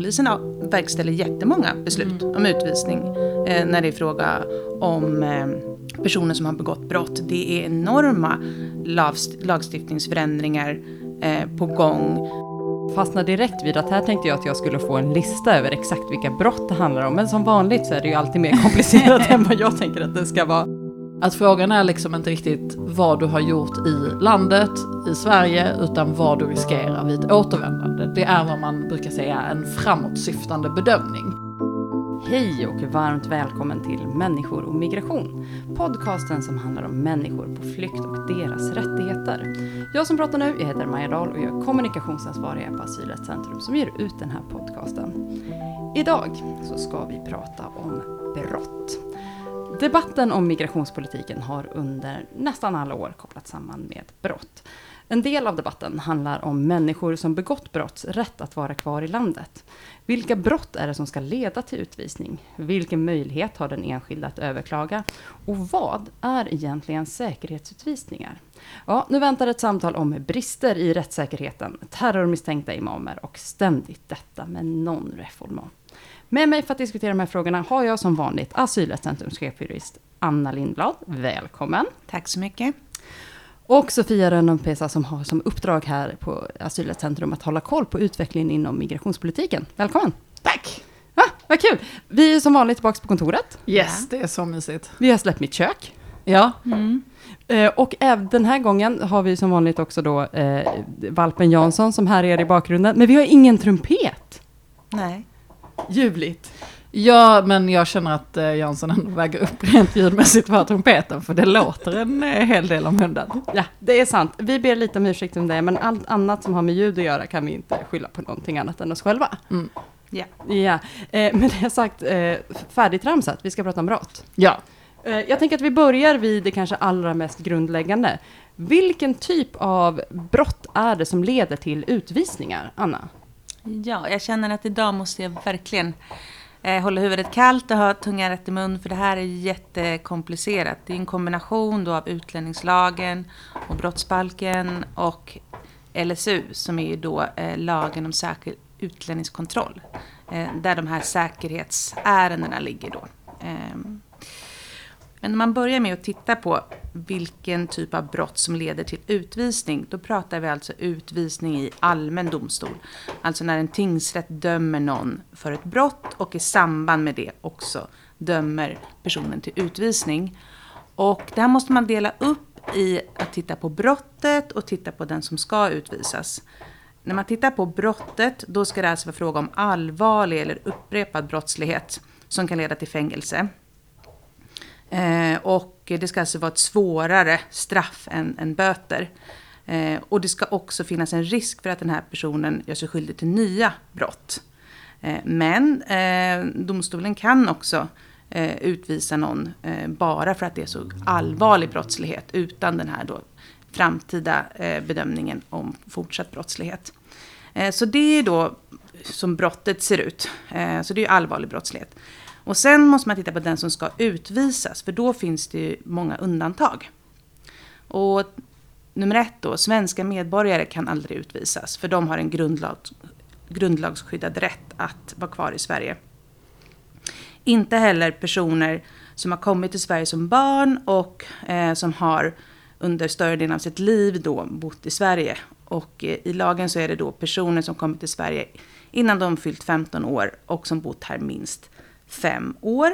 polisen verkställer jättemånga beslut om utvisning eh, när det är fråga om eh, personer som har begått brott. Det är enorma lagstiftningsförändringar eh, på gång. Fastnar direkt vid att här tänkte jag att jag skulle få en lista över exakt vilka brott det handlar om. Men som vanligt så är det ju alltid mer komplicerat än vad jag tänker att det ska vara. Att frågan är liksom inte riktigt vad du har gjort i landet, i Sverige, utan vad du riskerar vid ett återvändande. Det är vad man brukar säga en framåtsyftande bedömning. Hej och varmt välkommen till Människor och migration. Podcasten som handlar om människor på flykt och deras rättigheter. Jag som pratar nu, jag heter Maja Dahl och jag är kommunikationsansvarig på Asylrättscentrum som ger ut den här podcasten. Idag så ska vi prata om brott. Debatten om migrationspolitiken har under nästan alla år kopplats samman med brott. En del av debatten handlar om människor som begått brotts rätt att vara kvar i landet. Vilka brott är det som ska leda till utvisning? Vilken möjlighet har den enskilde att överklaga? Och vad är egentligen säkerhetsutvisningar? Ja, nu väntar ett samtal om brister i rättssäkerheten, terrormisstänkta imamer och ständigt detta med non-reformat. Med mig för att diskutera de här frågorna har jag som vanligt Asylrättscentrums chefjurist Anna Lindblad. Välkommen! Tack så mycket! Och Sofia Rönnung-Pesa som har som uppdrag här på Asylrättscentrum att hålla koll på utvecklingen inom migrationspolitiken. Välkommen! Tack! Ah, vad kul! Vi är som vanligt tillbaka på kontoret. Yes, det är så mysigt. Vi har släppt mitt kök. Ja. Mm. Eh, och även den här gången har vi som vanligt också då eh, valpen Jansson som här är i bakgrunden. Men vi har ingen trumpet. Nej ljuvligt. Ja, men jag känner att eh, Jansson ändå väger upp rent ljudmässigt för trumpeten, för det låter en eh, hel del om hunden. Ja, det är sant. Vi ber lite om ursäkt om det, men allt annat som har med ljud att göra kan vi inte skylla på någonting annat än oss själva. Mm. Ja. ja. Eh, med det sagt, eh, färdigtramsat, vi ska prata om brott. Ja. Eh, jag tänker att vi börjar vid det kanske allra mest grundläggande. Vilken typ av brott är det som leder till utvisningar, Anna? Ja, jag känner att idag måste jag verkligen eh, hålla huvudet kallt och ha tungan rätt i mun, för det här är jättekomplicerat. Det är en kombination då av utlänningslagen och brottsbalken och LSU, som är ju då eh, lagen om särskild utlänningskontroll, eh, där de här säkerhetsärendena ligger då. Ehm, men när man börjar med att titta på vilken typ av brott som leder till utvisning, då pratar vi alltså utvisning i allmän domstol. Alltså när en tingsrätt dömer någon för ett brott och i samband med det också dömer personen till utvisning. Och det här måste man dela upp i att titta på brottet och titta på den som ska utvisas. När man tittar på brottet, då ska det alltså vara fråga om allvarlig eller upprepad brottslighet som kan leda till fängelse. Eh, och det ska alltså vara ett svårare straff än, än böter. Eh, och det ska också finnas en risk för att den här personen gör sig skyldig till nya brott. Eh, men eh, domstolen kan också eh, utvisa någon eh, bara för att det är så allvarlig brottslighet utan den här då framtida eh, bedömningen om fortsatt brottslighet. Eh, så det är då som brottet ser ut. Eh, så det är allvarlig brottslighet. Och sen måste man titta på den som ska utvisas, för då finns det ju många undantag. Och nummer ett då, svenska medborgare kan aldrig utvisas, för de har en grundlag, grundlagsskyddad rätt att vara kvar i Sverige. Inte heller personer som har kommit till Sverige som barn och eh, som har under större delen av sitt liv då bott i Sverige. Och eh, i lagen så är det då personer som kommit till Sverige innan de fyllt 15 år och som bott här minst fem år.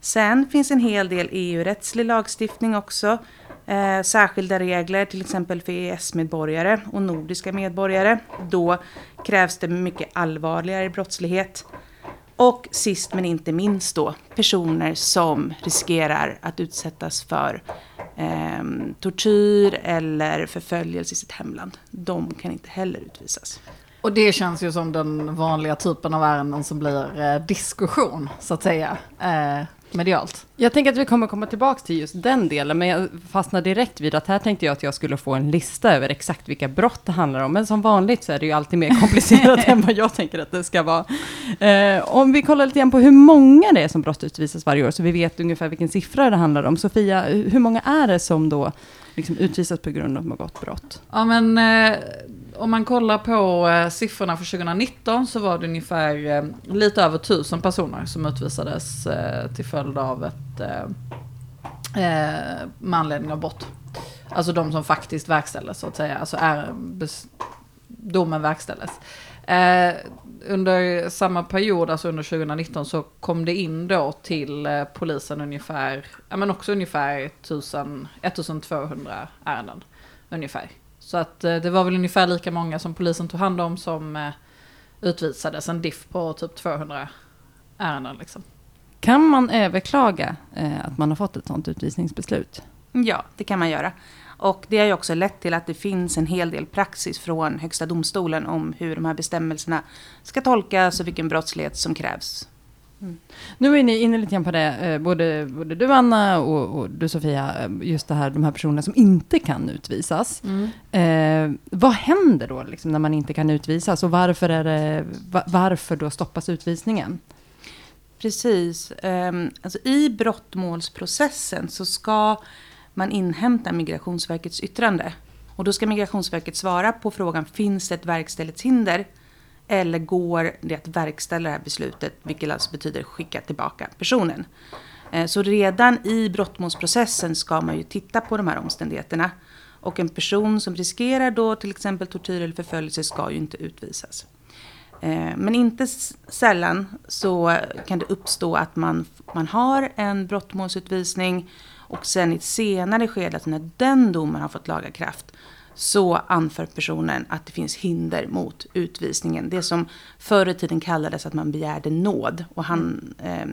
Sen finns en hel del EU-rättslig lagstiftning också. Eh, särskilda regler, till exempel för EES-medborgare och nordiska medborgare. Då krävs det mycket allvarligare brottslighet. Och sist men inte minst då, personer som riskerar att utsättas för eh, tortyr eller förföljelse i sitt hemland. De kan inte heller utvisas. Och det känns ju som den vanliga typen av ärenden som blir eh, diskussion, så att säga, eh, medialt. Jag tänker att vi kommer komma tillbaka till just den delen, men jag fastnar direkt vid att här tänkte jag att jag skulle få en lista över exakt vilka brott det handlar om. Men som vanligt så är det ju alltid mer komplicerat än vad jag tänker att det ska vara. Eh, om vi kollar lite grann på hur många det är som brott utvisas varje år, så vi vet ungefär vilken siffra det handlar om. Sofia, hur många är det som då liksom utvisas på grund av att de har brott? Ja men eh, om man kollar på eh, siffrorna för 2019 så var det ungefär eh, lite över tusen personer som utvisades eh, till följd av ett eh, eh, med anledning av brott. Alltså de som faktiskt verkställdes så att säga, alltså är, bes, domen verkställdes. Eh, under samma period, alltså under 2019, så kom det in då till eh, polisen ungefär, ja men också ungefär 1000, 1200 ärenden. Ungefär. Så att eh, det var väl ungefär lika många som polisen tog hand om som utvisades. En diff på typ 200 ärenden liksom. Kan man överklaga eh, att man har fått ett sådant utvisningsbeslut? Ja, det kan man göra. Och det har ju också lett till att det finns en hel del praxis från Högsta domstolen om hur de här bestämmelserna ska tolkas och vilken brottslighet som krävs. Mm. Nu är ni inne lite grann på det, eh, både, både du Anna och, och, du Sofia, eh, just det här, de här personerna som inte kan utvisas. Mm. Eh, vad händer då liksom, när man inte kan utvisas och varför, är det, varför då stoppas utvisningen? Precis. Um, alltså I brottmålsprocessen så ska man inhämtar Migrationsverkets yttrande. Och då ska Migrationsverket svara på frågan, finns det ett verkställighetshinder? Eller går det att verkställa det här beslutet, vilket alltså betyder skicka tillbaka personen. Eh, så redan i brottmålsprocessen ska man ju titta på de här omständigheterna. Och en person som riskerar då till exempel tortyr eller förföljelse ska ju inte utvisas. Eh, men inte sällan så kan det uppstå att man, man har en brottmålsutvisning och sen i ett senare skede, alltså när den domen har fått laga kraft, så anför personen att det finns hinder mot utvisningen. Det som förr i tiden kallades att man begärde nåd och han eh,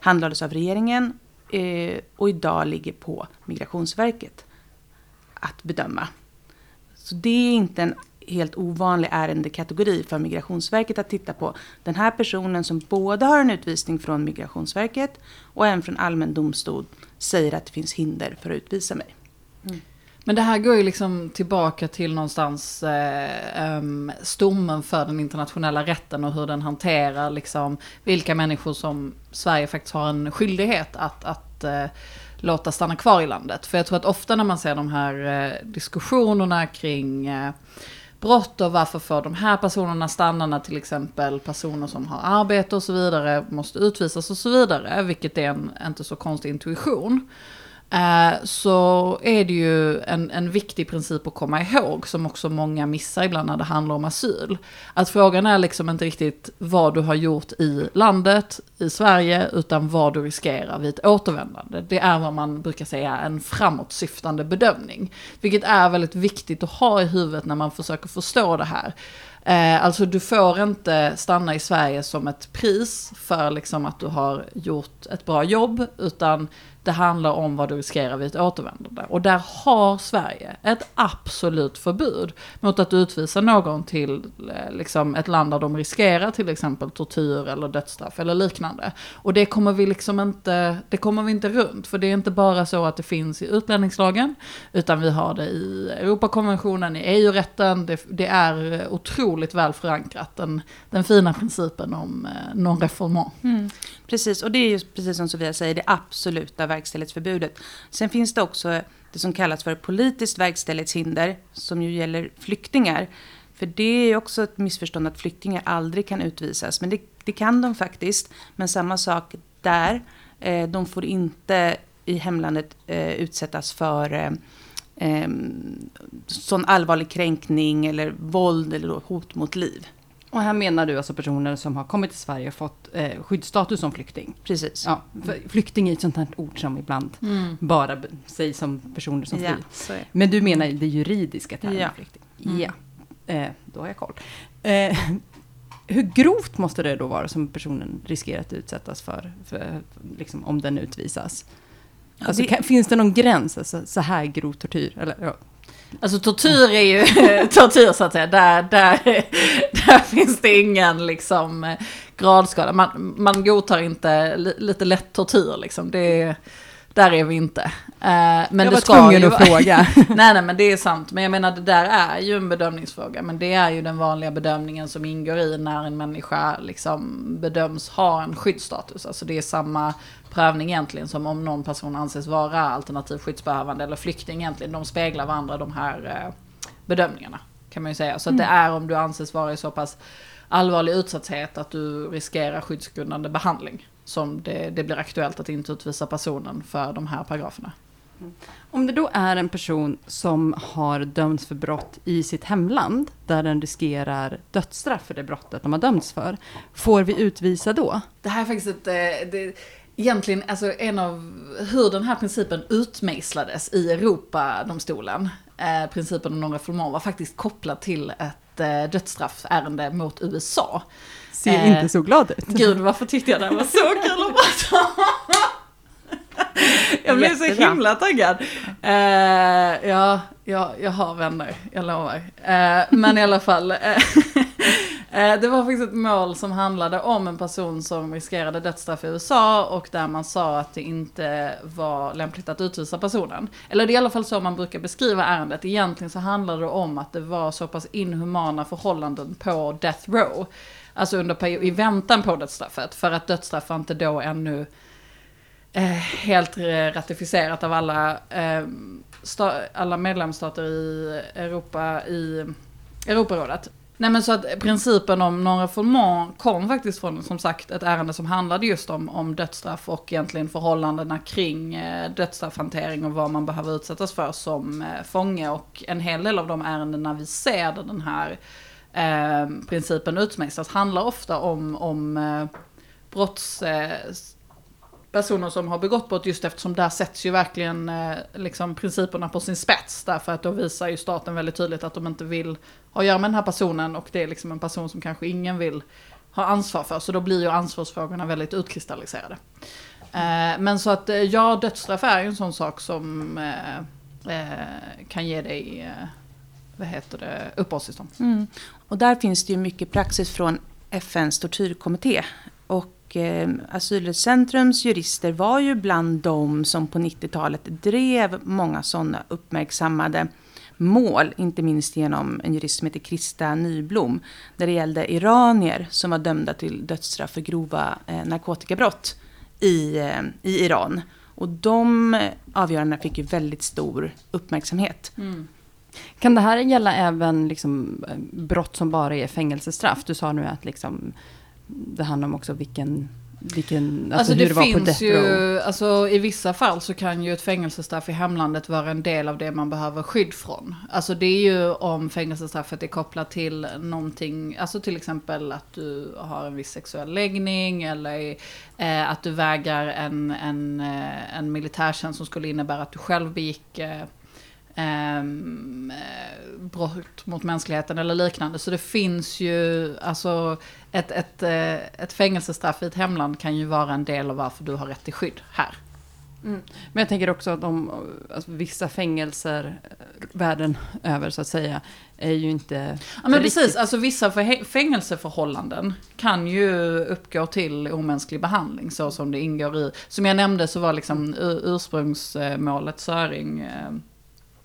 handlades av regeringen eh, och idag ligger på Migrationsverket att bedöma. Så det är inte en helt ovanlig ärendekategori för Migrationsverket att titta på. Den här personen som både har en utvisning från Migrationsverket och en från allmän domstol säger att det finns hinder för att utvisa mig. Mm. Men det här går ju liksom tillbaka till någonstans eh, um, stommen för den internationella rätten och hur den hanterar liksom vilka människor som Sverige faktiskt har en skyldighet att, att eh, låta stanna kvar i landet. För jag tror att ofta när man ser de här eh, diskussionerna kring eh, brott och varför får de här personerna stanna när till exempel personer som har arbete och så vidare måste utvisas och så vidare, vilket är en inte så konstig intuition. Eh, så är det ju en, en viktig princip att komma ihåg, som också många missar ibland när det handlar om asyl. Att frågan är liksom inte riktigt vad du har gjort i landet, i Sverige, utan vad du riskerar vid ett återvändande. Det är vad man brukar säga en framåtsyftande bedömning. Vilket är väldigt viktigt att ha i huvudet när man försöker förstå det här. Eh, alltså du får inte stanna i Sverige som ett pris för liksom att du har gjort ett bra jobb, utan det handlar om vad du riskerar vid ett återvändande. Och där har Sverige ett absolut förbud mot att utvisa någon till eh, liksom, ett land där de riskerar till exempel tortyr eller dödsstraff eller liknande. Och det kommer vi liksom inte, det kommer vi inte runt. För det är inte bara så att det finns i utlänningslagen, utan vi har det i Europakonventionen, i EU-rätten. Det, det, är eh, otroligt väl förankrat, den, den fina principen om eh, non-reformant. Mm. Precis, och det är ju precis som Sofia säger, det absoluta verkställighetsförbudet. Sen finns det också det som kallas för politiskt verkställighetshinder, som ju gäller flyktingar. För det är ju också ett missförstånd att flyktingar aldrig kan utvisas. Men det, det kan de faktiskt. Men samma sak där. Eh, de får inte i hemlandet eh, utsättas för eh, eh sån allvarlig kränkning eller våld eller hot mot liv. Och här menar du alltså personer som har kommit till Sverige och fått eh, skyddsstatus som flykting? Precis. Ja, flykting är ett sånt här ord som ibland mm. bara sägs som personer som flyr. Ja, Men du menar det juridiska termen ja. flykting? Mm. Ja, eh, då har jag koll. Eh, hur grovt måste det då vara som personen riskerar att utsättas för, för liksom, om den utvisas? Alltså, det, kan, finns det någon gräns? Alltså, så här grov tortyr? Eller, ja, Alltså tortyr är ju tortyr så att säga. Där, där, där finns det ingen liksom gradskala. Man, man godtar inte lite lätt tortyr liksom. Det, där är vi inte. Eh, men jag det var ska tvungen ju att fråga. nej, nej, men det är sant. Men jag menar, det där är ju en bedömningsfråga. Men det är ju den vanliga bedömningen som ingår i när en människa liksom bedöms ha en skyddsstatus. Alltså det är samma prövning egentligen som om någon person anses vara alternativ skyddsbehövande eller flykting egentligen. De speglar varandra de här eh, bedömningarna. Kan man ju säga. Så att det är om du anses vara i så pass allvarlig utsatthet att du riskerar skyddsgrundande behandling. Som det, det blir aktuellt att inte utvisa personen för de här paragraferna. Om det då är en person som har dömts för brott i sitt hemland, där den riskerar dödsstraff för det brottet de har dömts för, får vi utvisa då? Det här är faktiskt ett, eh, det, egentligen alltså en av hur den här principen utmejslades i Europadomstolen. Eh, principen om non-refoulement var faktiskt kopplad till ett eh, dödsstraffärende mot USA. Ser Eh, inte så glad ut. Gud, varför tyckte jag det var så kul att prata? Jag blev så himla taggad. Eh, ja, ja, jag har vänner, jag lovar. Eh, men i alla fall. Eh, det var faktiskt ett mål som handlade om en person som riskerade dödsstraff i USA och där man sa att det inte var lämpligt att utvisa personen. Eller det är i alla fall så man brukar beskriva ärendet. Egentligen så handlade det om att det var så pass inhumana förhållanden på death row. Alltså under period, i väntan på dödsstraffet. För att dödsstraff var inte då ännu eh, helt ratificerat av alla, eh, alla medlemsstater i Europa, i Europarådet. Nej men så att principen om non-refoulement kom faktiskt från som sagt ett ärende som handlade just om, om dödsstraff och egentligen förhållandena kring eh, dödsstraffhantering och vad man behöver utsättas för som eh, fånge. Och en hel del av de ärendena vi ser där den här eh, principen utmejslas handlar ofta om, om eh, brotts... Eh, personer som har begått brott just eftersom där sätts ju verkligen eh, liksom principerna på sin spets. Därför att då visar ju staten väldigt tydligt att de inte vill har att göra med den här personen och det är liksom en person som kanske ingen vill ha ansvar för. Så då blir ju ansvarsfrågorna väldigt utkristalliserade. Eh, men så att eh, ja, dödsstraff är ju en sån sak som eh, eh kan ge dig, eh, vad heter det, uppehållstillstånd. Mm. Och där finns det ju mycket praxis från FNs tortyrkommitté. Och eh, Asylcentrums jurister var ju bland de som på 90-talet drev många sådana uppmärksammade mål, inte minst genom en jurist som heter Krista Nyblom, där det gällde iranier som var dömda till dödsstraff för grova eh, narkotikabrott i, eh, i Iran. Och de avgörandena fick ju väldigt stor uppmärksamhet. Mm. Kan det här gälla även liksom, eh, brott som bara är fängelsestraff? Du sa nu att liksom, det handlar om också vilken, vilken alltså, Alltså, hur det, det var på finns death row. ju, alltså i vissa fall så kan ju ett fängelsestraff i hemlandet vara en del av det man behöver skydd från. Alltså det är ju om fängelsestraffet är kopplat till någonting, alltså till exempel att du har en viss sexuell läggning eller eh, att du vägrar en, en, eh, en militärtjänst som skulle innebära att du själv begick eh, eh, brott mot mänskligheten eller liknande. Så det finns ju, alltså ett, ett, eh, ett fängelsestraff i ett hemland kan ju vara en del av varför du har rätt till skydd här. Men jag tänker också att de, alltså, vissa fängelser eh, världen över så att säga, är ju inte... Ja men riktigt- precis, alltså vissa för, fängelseförhållanden kan ju uppgå till omänsklig behandling så som det ingår i, som jag nämnde så var liksom ur- ursprungsmålet Söring, eh,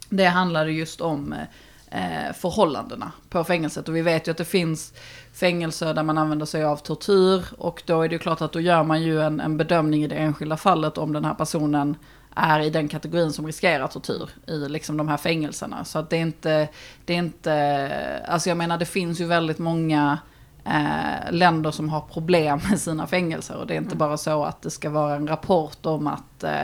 det handlade just om eh, förhållandena på fängelset. Och vi vet ju att det finns fängelser där man använder sig av tortyr. Och då är det ju klart att då gör man ju en, en bedömning i det enskilda fallet om den här personen är i den kategorin som riskerar tortyr i liksom de här fängelserna. Så att det är inte, det är inte, alltså jag menar det finns ju väldigt många eh, länder som har problem med sina fängelser. Och det är inte bara så att det ska vara en rapport om att eh,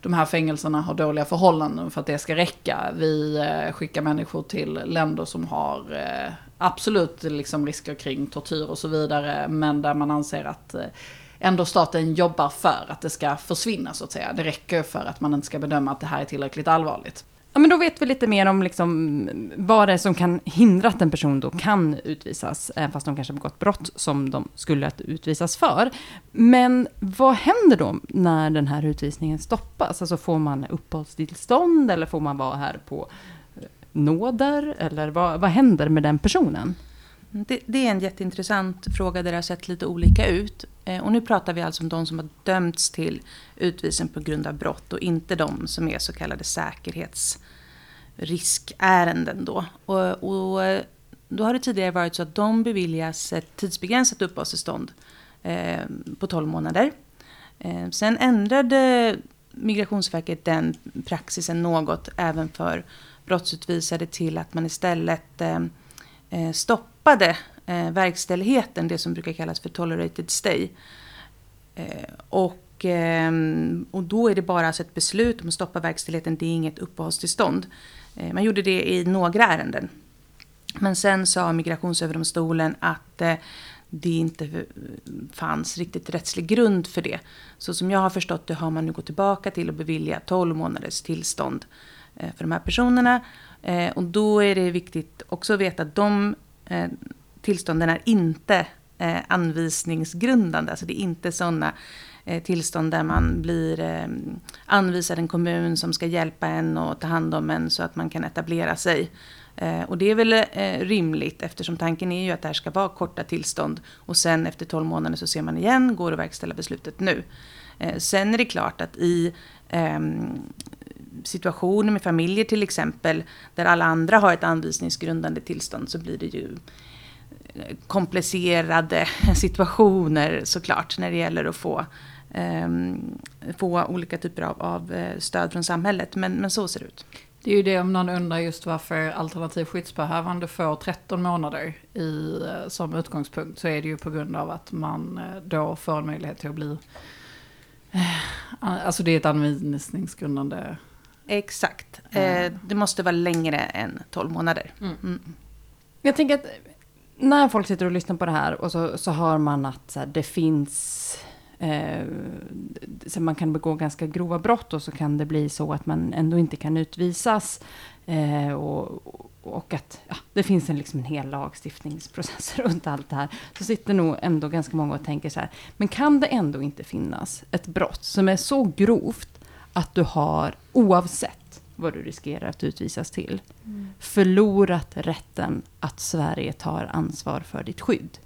de här fängelserna har dåliga förhållanden för att det ska räcka. Vi eh, skickar människor till länder som har eh, absolut liksom risker kring tortyr och så vidare, men där man anser att eh, ändå staten jobbar för att det ska försvinna så att säga. Det räcker för att man inte ska bedöma att det här är tillräckligt allvarligt. Ja, men då vet vi lite mer om liksom, vad det är som kan hindra att en person då kan utvisas, även fast de kanske har begått brott som de skulle att utvisas för. Men vad händer då när den här utvisningen stoppas? Alltså får man uppehållstillstånd eller får man vara här på eh, nåder? Eller vad, vad händer med den personen? Det, det, är en jätteintressant fråga där det har sett lite olika ut. Eh, och nu pratar vi alltså om de som har dömts till utvisning på grund av brott och inte de som är så kallade säkerhetsriskärenden. Då. Och, och då har det tidigare varit så att de beviljas ett tidsbegränsat uppehållstillstånd eh, på 12 månader. Eh, sen ändrade Migrationsverket den praxisen något även för brottsutvisade till att man istället eh, eh stoppar stoppade eh, verkställigheten, det som brukar kallas för tolerated stay. Eh, och, eh, och då är det bara alltså ett beslut om att stoppa verkställigheten, det är inget uppehållstillstånd. Eh, man gjorde det i några ärenden. Men sen sa Migrationsöverdomstolen att eh, det inte eh, fanns riktigt rättslig grund för det. Så som jag har förstått det har man nu gått tillbaka till att bevilja 12 månaders tillstånd eh, för de här personerna. Eh, och då är det viktigt också att veta att de Eh, tillstånden är inte eh, anvisningsgrundande. Alltså det är inte sådana eh, tillstånd där man blir anvisad en kommun som ska hjälpa en och ta hand om en så att man kan etablera sig. Eh, och det är väl eh, rimligt eftersom tanken är ju att det här ska vara korta tillstånd. Och sen efter 12 månader så ser man igen, går att verkställa beslutet nu. Eh, sen är det klart att i ehm, situationer med familjer till exempel, där alla andra har ett anvisningsgrundande tillstånd, så blir det ju eh, komplicerade situationer såklart när det gäller att få, um, få olika typer av, av, eh, stöd från samhället. Men, men så ser det ut. Det är ju det om någon undrar just varför alternativ skyddsbehövande får 13 månader i, eh, som utgångspunkt så är det ju på grund av att man då får en möjlighet till att bli... Alltså det är ett anvisningsgrundande... Exakt. Mm. Det måste vara längre än 12 månader. Mm. Mm. Jag tänker att när folk sitter och lyssnar på det här och så, så hör man att här, det finns eh, så man kan begå ganska grova brott och så kan det bli så att man ändå inte kan utvisas. Eh, och, och att ja, det finns en, liksom en hel lagstiftningsprocess runt allt det här. Så sitter nog ändå ganska många och tänker så här, men kan det ändå inte finnas ett brott som är så grovt att du har, oavsett vad du riskerar att utvisas till, mm. förlorat rätten att Sverige tar ansvar för ditt skydd?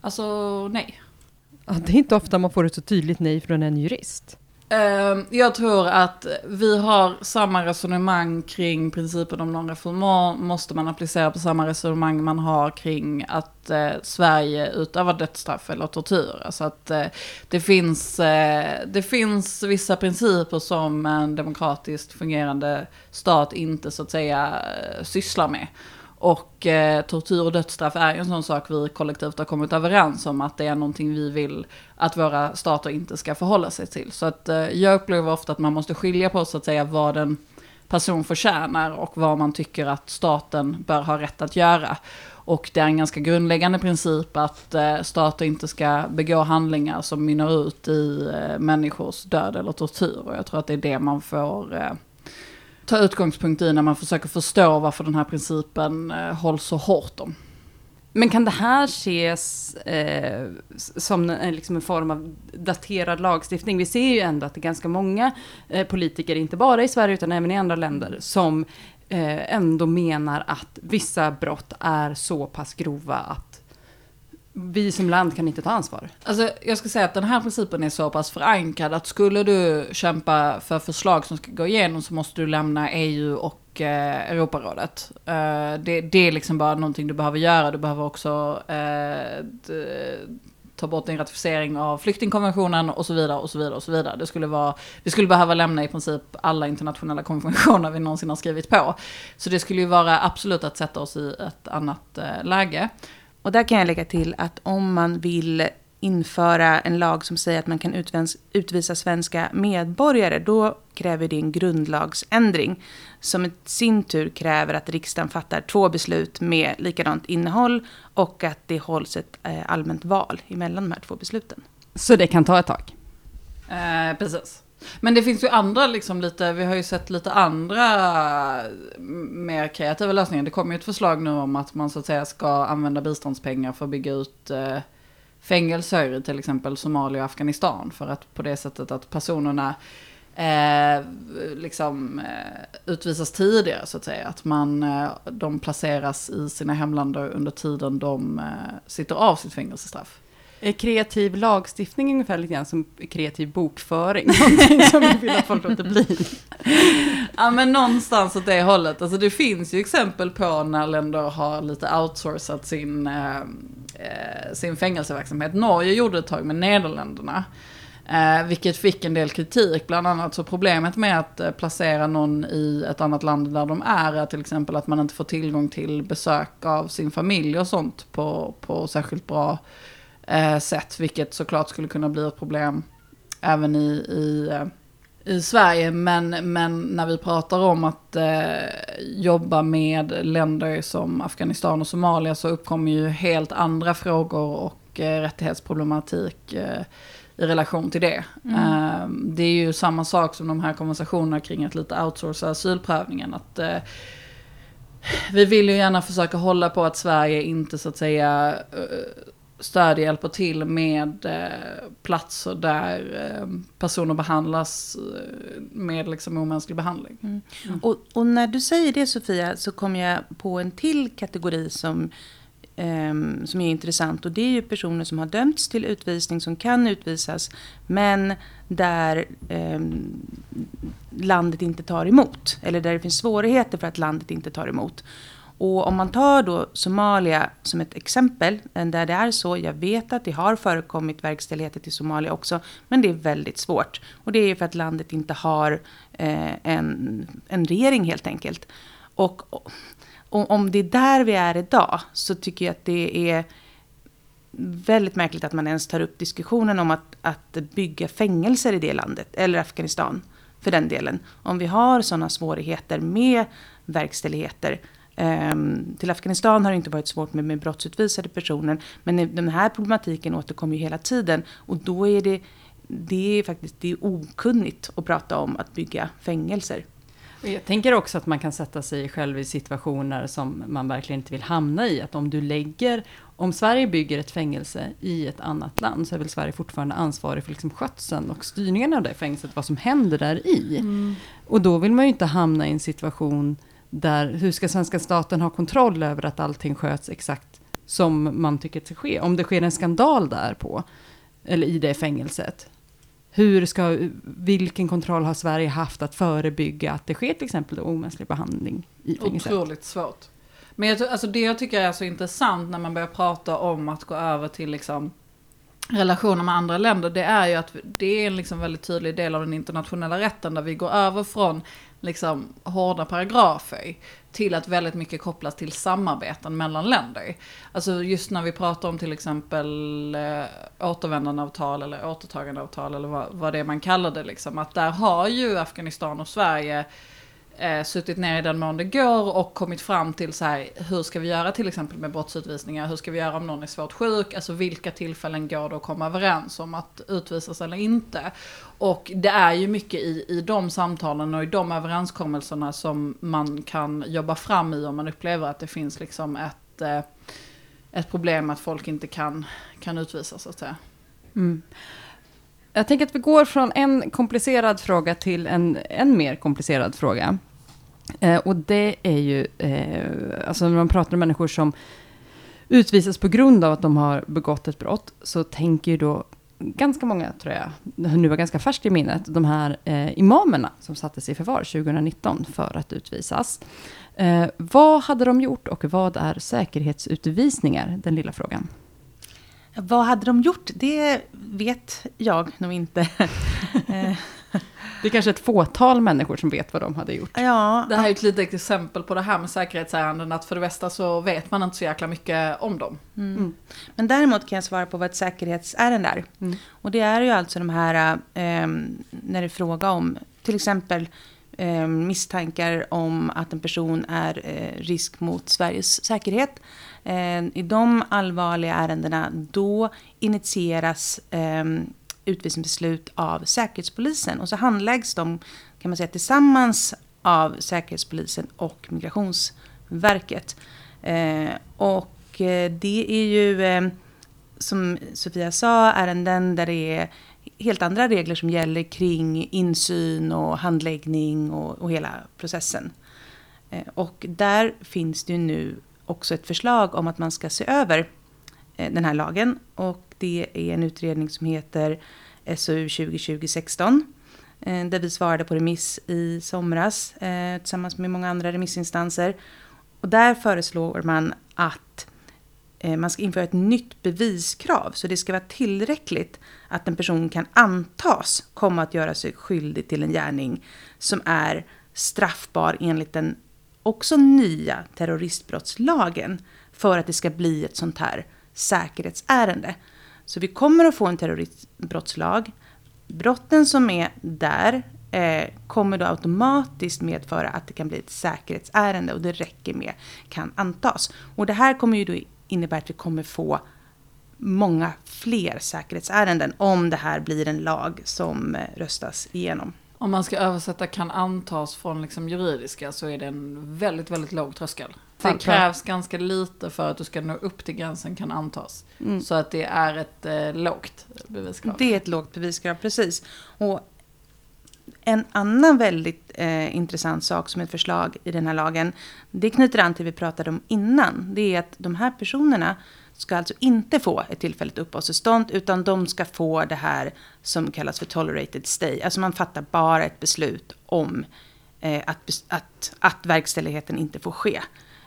Alltså nej. Ja, det är inte ofta man får ett så tydligt nej från en jurist. Ehm, jag tror att vi har samma resonemang kring principen om non-reformant. Måste man applicera på samma resonemang man har kring att eh, Sverige utövar dödsstraff eller tortyr. Alltså att eh, det, finns, eh, det finns vissa principer som en demokratiskt fungerande stat inte så att säga sysslar med. Och eh, tortyr och dödsstraff är ju en sån sak vi kollektivt har kommit överens om att det är någonting vi vill att våra stater inte ska förhålla sig till. Så att eh, jag upplever ofta att man måste skilja på så att säga vad en person förtjänar och vad man tycker att staten bör ha rätt att göra. Och det är en ganska grundläggande princip att eh, stater inte ska begå handlingar som mynnar ut i eh, människors död eller tortyr. Och jag tror att det är det man får eh, ta utgångspunkt i när man försöker förstå varför den här principen eh, hålls så hårt om. Men kan det här ses eh, som en, liksom en form av daterad lagstiftning? Vi ser ju ändå att det är ganska många eh, politiker, inte bara i Sverige utan även i andra länder, som eh, ändå menar att vissa brott är så pass grova att vi som land kan inte ta ansvar. Alltså, jag ska säga att den här principen är så pass förankrad att skulle du kämpa för förslag som ska gå igenom så måste du lämna EU och eh, Europarådet. Eh, det, det, är liksom bara någonting du behöver göra. Du behöver också eh, ta bort en ratificering av flyktingkonventionen och så vidare och så vidare och så vidare. Det skulle vara, vi skulle behöva lämna i princip alla internationella konventioner vi någonsin har skrivit på. Så det skulle ju vara absolut att sätta oss i ett annat eh, läge. Och där kan jag lägga till att om man vill införa en lag som säger att man kan utvisa svenska medborgare, då kräver det en grundlagsändring. Som i sin tur kräver att riksdagen fattar två beslut med likadant innehåll och att det hålls ett eh, allmänt val emellan de här två besluten. Så det kan ta ett tag? Eh, precis. Men det finns ju andra, liksom lite, vi har ju sett lite andra mer kreativa lösningar. Det kommer ju ett förslag nu om att man så att säga ska använda biståndspengar för att bygga ut eh, fängelser i till exempel Somalia och Afghanistan. För att på det sättet att personerna eh, liksom eh, utvisas tidigare så att säga. Att man, eh, de placeras i sina hemländer under tiden de eh, sitter av sitt fängelsestraff. Är kreativ lagstiftning ungefär lite grann som kreativ bokföring? Någonting som vi vill att folk låter bli. Ja men någonstans åt det hållet. Alltså det finns ju exempel på när länder har lite outsourcat sin, eh, eh sin fängelseverksamhet. Norge gjorde det ett tag med Nederländerna. Eh, vilket fick en del kritik, bland annat så problemet med att eh, placera någon i ett annat land där de är, är till exempel att man inte får tillgång till besök av sin familj och sånt på, på särskilt bra eh, sätt, vilket såklart skulle kunna bli ett problem även i, i, eh, i Sverige. Men, men när vi pratar om att eh, jobba med länder som Afghanistan och Somalia så uppkommer ju helt andra frågor och eh, rättighetsproblematik eh, i relation till det. Mm. Uh, det är ju samma sak som de här konversationerna kring att lite outsourca asylprövningen. Att, uh, vi vill ju gärna försöka hålla på att Sverige inte så att säga stödjer, hjälper till med uh, platser där uh, personer behandlas med liksom omänsklig behandling. Mm. Mm. Och, och, när du säger det Sofia så kommer jag på en till kategori som Um, som är intressant. Och det är ju personer som har dömts till utvisning, som kan utvisas, men där um, landet inte tar emot. Eller där det finns svårigheter för att landet inte tar emot. Och om man tar då Somalia som ett exempel, eh, där det är så, jag vet att det har förekommit verkställigheter till Somalia också, men det är väldigt svårt. Och det är ju för att landet inte har eh, en, en regering helt enkelt. Och, och om det är där vi är idag så tycker jag att det är väldigt märkligt att man ens tar upp diskussionen om att, att bygga fängelser i det landet, eller Afghanistan för den delen. Om vi har sådana svårigheter med verkställigheter. Um, till Afghanistan har det inte varit svårt med, med brottsutvisade personer, men den här problematiken återkommer ju hela tiden. Och då är det, det är faktiskt det är okunnigt att prata om att bygga fängelser. Jag tänker också att man kan sätta sig själv i situationer som man verkligen inte vill hamna i. Att om du lägger, om Sverige bygger ett fängelse i ett annat land så är väl Sverige fortfarande ansvarig för liksom skötseln och styrningen av det fängelset, vad som händer där i. Mm. Och då vill man ju inte hamna i en situation där, hur ska svenska staten ha kontroll över att allting sköts exakt som man tycker att det ska ske? Om det sker en skandal där på, eller i det fängelset, hur ska, vilken kontroll har Sverige haft att förebygga att det sker till exempel omänsklig behandling i fängelset? Otroligt svårt. Men jag, alltså det jag tycker är så intressant när man börjar prata om att gå över till liksom relationer med andra länder, det är ju att det är en liksom väldigt tydlig del av den internationella rätten där vi går över från liksom hårda paragrafer till att väldigt mycket kopplas till samarbeten mellan länder. Alltså just när vi pratar om till exempel eh, återvändandeavtal eller återtagandeavtal eller vad, vad det är man kallar det liksom. Att där har ju Afghanistan och Sverige eh, suttit ner i den mån det går och kommit fram till så här, hur ska vi göra till exempel med brottsutvisningar, hur ska vi göra om någon är svårt sjuk, alltså vilka tillfällen går det att komma överens om att utvisas eller inte. Och det är ju mycket i, i de samtalen och i de överenskommelserna som man kan jobba fram i om man upplever att det finns liksom ett, eh, ett problem att folk inte kan, kan utvisas så att säga. Mm. Jag tänker att vi går från en komplicerad fråga till en en mer komplicerad fråga. Eh, och det är ju, eh, alltså när man pratar om människor som utvisas på grund av att de har begått ett brott, så tänker ju då ganska många, tror jag, nu var ganska färskt i minnet, de här eh, imamerna som sattes i förvar 2019 för att utvisas. Eh, vad hade de gjort och vad är säkerhetsutvisningar? Den lilla frågan. Vad hade de gjort? Det vet jag nog inte. det är kanske ett fåtal människor som vet vad de hade gjort. Ja. Det här är ett litet exempel på det här med säkerhetsärenden, att för det bästa så vet man inte så jäkla mycket om dem. Mm. Mm. Men däremot kan jag svara på vad ett säkerhetsärende är. Mm. Och det är ju alltså de här, eh, när det är fråga om till exempel eh, misstankar om att en person är eh, risk mot Sveriges säkerhet. Eh, I de allvarliga ärendena då initieras eh, utvisningsbeslut av Säkerhetspolisen och så handläggs de kan man säga tillsammans av Säkerhetspolisen och Migrationsverket. Eh, och eh, det är ju ehm, som Sofia sa ärenden där det är helt andra regler som gäller kring insyn och handläggning och, och hela processen. Eh, och där finns det ju nu också ett förslag om att man ska se över eh, den här lagen. Och det är en utredning som heter SOU 2020-16. Eh, där vi svarade på remiss i somras eh, tillsammans med många andra remissinstanser. Och där föreslår man att man ska införa ett nytt beviskrav. Så det ska vara tillräckligt att en person kan antas komma att göra sig skyldig till en gärning som är straffbar enligt den också nya terroristbrottslagen för att det ska bli ett sånt här säkerhetsärende. Så vi kommer att få en terroristbrottslag. Brotten som är där eh, kommer då automatiskt medföra att det kan bli ett säkerhetsärende och det räcker med kan antas. Och det här kommer ju då innebära att vi kommer få många fler säkerhetsärenden om det här blir en lag som eh, röstas igenom. Om man ska översätta kan antas från liksom juridiska så är det en väldigt, väldigt låg tröskel. Det krävs ganska lite för att du ska nå upp till gränsen kan antas. Mm. Så att det är ett eh, lågt beviskrav. Det är ett lågt beviskrav, precis. Och en annan väldigt eh, intressant sak som är ett förslag i den här lagen, det knyter an till det vi pratade om innan. Det är att de här personerna ska alltså inte få ett tillfälligt uppehållstillstånd utan de ska få det här som kallas för tolerated stay. Alltså man fattar bara ett beslut om eh, att, att, att verkställigheten inte får ske.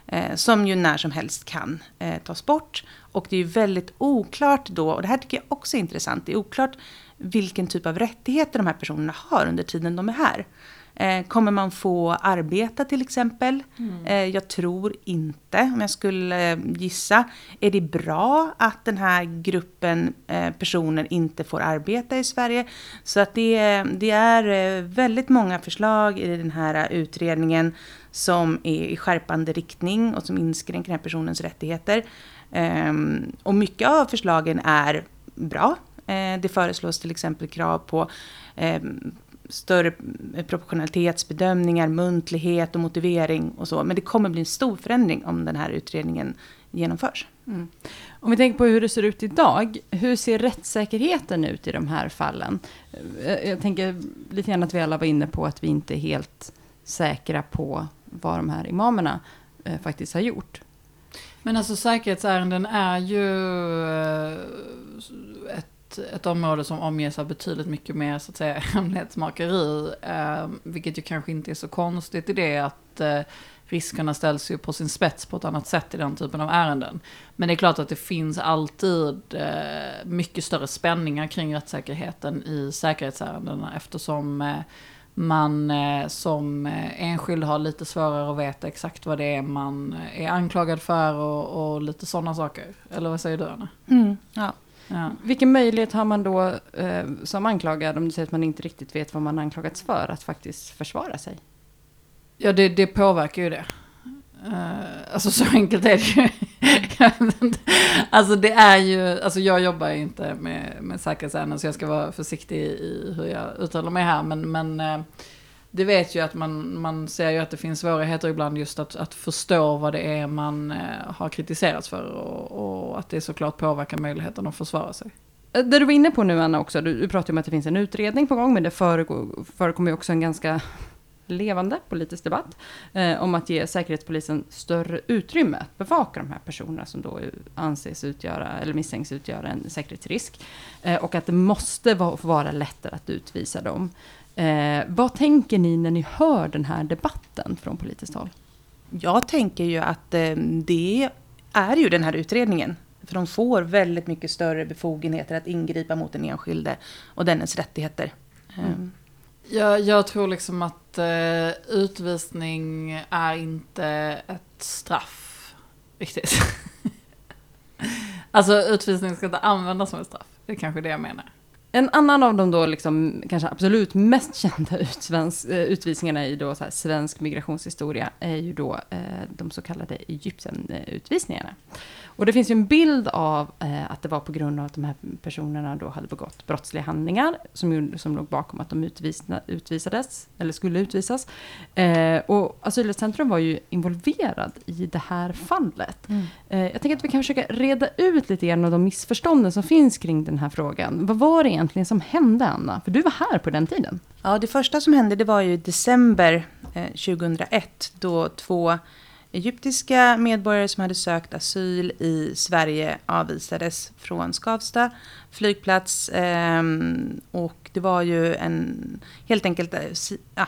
Eh, som ju när som helst kan eh, tas bort. Och det är ju väldigt oklart då, och det här tycker jag också är intressant, det är oklart vilken typ av rättigheter de här personerna har under tiden de är här. Eh, kommer man få arbeta till exempel? Mm. Eh, jag tror inte, om jag skulle eh, gissa. Är det bra att den här gruppen personer inte får arbeta i Sverige? Så att det, det är väldigt många förslag i den här utredningen som är i skärpande riktning och som inskränker den här personens rättigheter. Ehm, och mycket av förslagen är bra. Det föreslås till exempel krav på ehm, större proportionalitetsbedömningar, muntlighet och motivering och så. Men det kommer bli en stor förändring om den här utredningen genomförs. Mm. Om vi tänker på hur det ser ut idag, hur ser rättssäkerheten ut i de här fallen? Eh, jag tänker lite grann att vi alla var inne på att vi inte är helt säkra på vad de här imamerna eh, faktiskt har gjort. Men alltså säkerhetsärenden är ju eh, ett ett, område som omges av betydligt mycket mer så att säga hemlighetsmakeri. Eh, vilket ju kanske inte är så konstigt i det att eh, riskerna ställs ju på sin spets på ett annat sätt i den typen av ärenden. Men det är klart att det finns alltid eh, mycket större spänningar kring rättssäkerheten i säkerhetsärendena eftersom eh, man eh, som enskild har lite svårare att veta exakt vad det är man är anklagad för och, och lite sådana saker. Eller vad säger du Anna? Mm, ja. Ja. Vilken möjlighet har man då eh, som anklagad, om du säger att man inte riktigt vet vad man anklagats för, att faktiskt försvara sig? Ja, det, det påverkar ju det. Uh, alltså så enkelt är det ju. alltså det är ju, alltså jag jobbar inte med, med säkerhetsärenden så jag ska vara försiktig i hur jag uttalar mig här. Men, men uh, det vet ju att man, man ser ju att det finns svårigheter ibland just att, att förstå vad det är man eh, har kritiserats för och, och, att det såklart påverkar möjligheten att försvara sig. Eh, det du var inne på nu Anna också, du, du pratar om att det finns en utredning på gång men det förekommer ju också en ganska levande politisk debatt eh, om att ge Säkerhetspolisen större utrymme att bevaka de här personerna som då anses utgöra eller misstänks utgöra en säkerhetsrisk. Eh, och att det måste vara, vara lättare att utvisa dem. Eh, vad tänker ni när ni hör den här debatten från politiskt håll? Jag tänker ju att eh, det är ju den här utredningen. För de får väldigt mycket större befogenheter att ingripa mot den enskilde och dennes rättigheter. Mm. Ehm. Jag, jag, tror liksom att eh, utvisning är inte ett straff riktigt. alltså utvisning ska inte användas som ett straff. Det är kanske det jag menar. En annan av de då liksom, kanske absolut mest kända utsvensk, eh, utvisningarna i då så svensk migrationshistoria är ju då eh, de så kallade Egyptenutvisningarna. Och det finns ju en bild av eh, att det var på grund av att de här personerna då hade begått brottsliga handlingar som, som låg bakom att de utvisna, utvisades, eller skulle utvisas. Eh, och Asylrättscentrum var ju involverad i det här fallet. Mm. Eh, jag tänker att vi kan försöka reda ut lite grann av de missförstånden som finns kring den här frågan. Vad var det egentligen som hände, Anna? För du var här på den tiden. Ja, det första som hände det var ju i december eh, 2001 då två egyptiska medborgare som hade sökt asyl i Sverige avvisades från Skavsta flygplats. Eh, och det var ju en, helt enkelt eh, ja,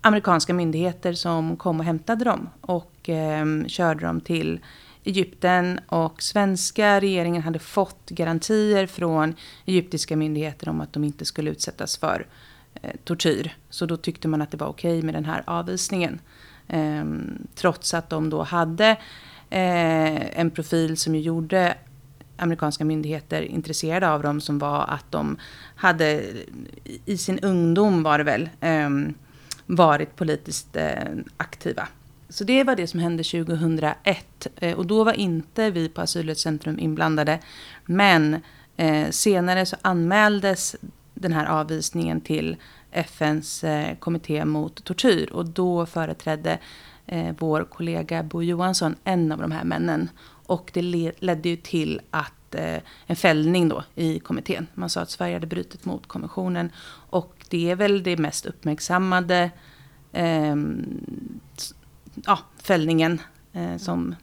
amerikanska myndigheter som kom och hämtade dem och eh, körde dem till Egypten och svenska regeringen hade fått garantier från egyptiska myndigheter om att de inte skulle utsättas för eh, tortyr. Så då tyckte man att det var okej med den här avvisningen. Ehm, trots att de då hade eh, en profil som ju gjorde amerikanska myndigheter intresserade av dem som var att de hade i sin ungdom var det väl ehm, varit politiskt eh, aktiva. Så det var det som hände 2001. Eh, och då var inte vi på Asylrättscentrum inblandade. Men eh, senare så anmäldes den här avvisningen till FNs eh, kommitté mot tortyr. Och då företrädde eh, vår kollega Bo Johansson en av de här männen. Och det ledde ju till att eh, en fällning då i kommittén. Man sa att Sverige hade brutit mot konventionen. Och det är väl det mest uppmärksammade eh, ja, fällningen eh, som,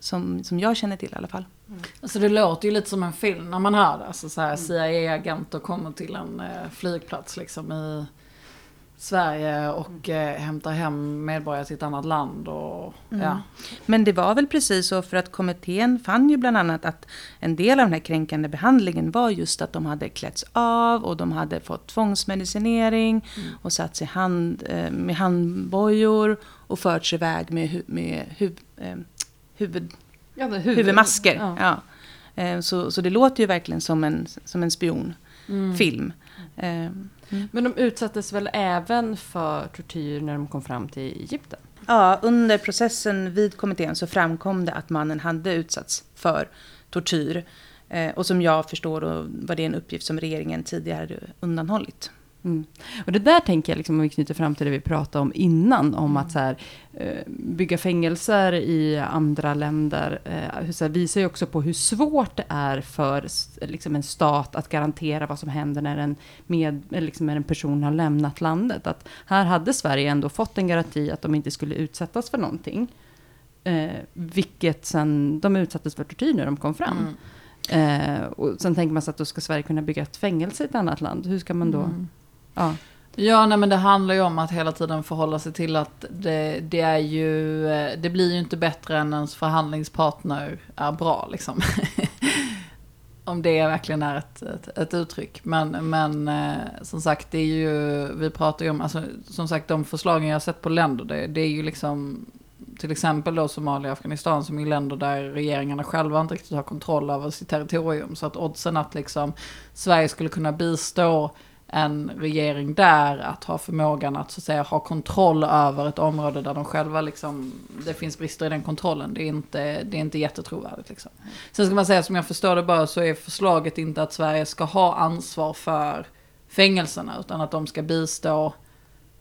som, som jag känner till i alla fall. Mm. Alltså det låter ju lite som en film när man hör det. Alltså så här CIA-agenter kommer till en eh, flygplats liksom i Sverige och eh, hämtar hem medborgare till ett annat land. Och, mm. ja. Men det var väl precis så för att kommittén fann ju bland annat att en del av den här kränkande behandlingen var just att de hade klätts av och de hade fått tvångsmedicinering mm. och satts i hand, eh, med handbojor och förts iväg med, hu med hu eh, huvud, ja, huvud, huvudmasker. Ja. ja. Eh, så, så det låter ju verkligen som en, som en spionfilm. Mm. Eh, Mm. Men de utsattes väl även för tortyr när de kom fram till Egypten? Ja, under processen vid kommittén så framkom det att mannen hade utsatts för tortyr. Eh, och som jag förstår då var det en uppgift som regeringen tidigare undanhållit. Mm. Och det där tänker jag, liksom, om vi knyter fram till det vi pratade om innan, om mm. att så här, eh, bygga fängelser i andra länder, eh, så här, visar ju också på hur svårt det är för liksom, en stat att garantera vad som händer när en, med, liksom, när en person har lämnat landet. Att här hade Sverige ändå fått en garanti att de inte skulle utsättas för någonting. Eh, vilket sen, de utsattes för tortyr när de kom fram. Mm. Eh, och sen tänker man sig att då ska Sverige kunna bygga ett fängelse i ett annat land. Hur ska man då... Mm. Ja. Ja, nej, men det handlar ju om att hela tiden förhålla sig till att det, det är ju, eh, det blir ju inte bättre än ens förhandlingspartner är bra liksom. om det verkligen är ett, ett, ett, uttryck. Men, men eh, som sagt, det är ju, vi pratar ju om, alltså, som sagt de förslagen jag har sett på länder, det, det är ju liksom till exempel då Somalia och Afghanistan som är länder där regeringarna själva inte riktigt har kontroll över sitt territorium. Så att oddsen att liksom Sverige skulle kunna bistå en regering där att ha förmågan att så att säga ha kontroll över ett område där de själva liksom, det finns brister i den kontrollen. Det är inte, det är inte jättetrovärdigt liksom. Sen ska man säga, som jag förstår det bara, så är förslaget inte att Sverige ska ha ansvar för fängelserna, utan att de ska bistå,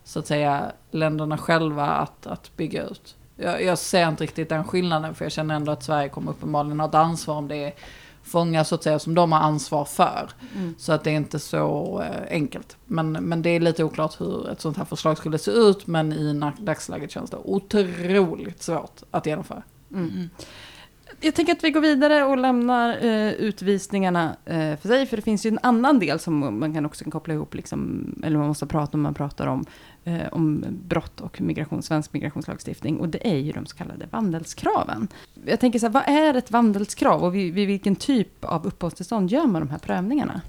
så att säga, länderna själva att, att bygga ut. Jag, jag ser inte riktigt den skillnaden, för jag känner ändå att Sverige kommer uppenbarligen ha ett ansvar om det är fångar så att säga som de har ansvar för. Mm. Så att det är inte så eh, enkelt. Men, men det är lite oklart hur ett sånt här förslag skulle se ut. Men i dagsläget känns det otroligt svårt att genomföra. Mm. mm. Jag tänker att vi går vidare och lämnar eh, utvisningarna eh, för sig. För det finns ju en annan del som man kan också koppla ihop, liksom, eller man måste prata om, man pratar om, eh, om brott och migration, svensk migrationslagstiftning. Och det är ju de så kallade vandelskraven. Jag tänker så här, vad är ett vandelskrav och vid, vid vilken typ av uppehållstillstånd gör man de här prövningarna?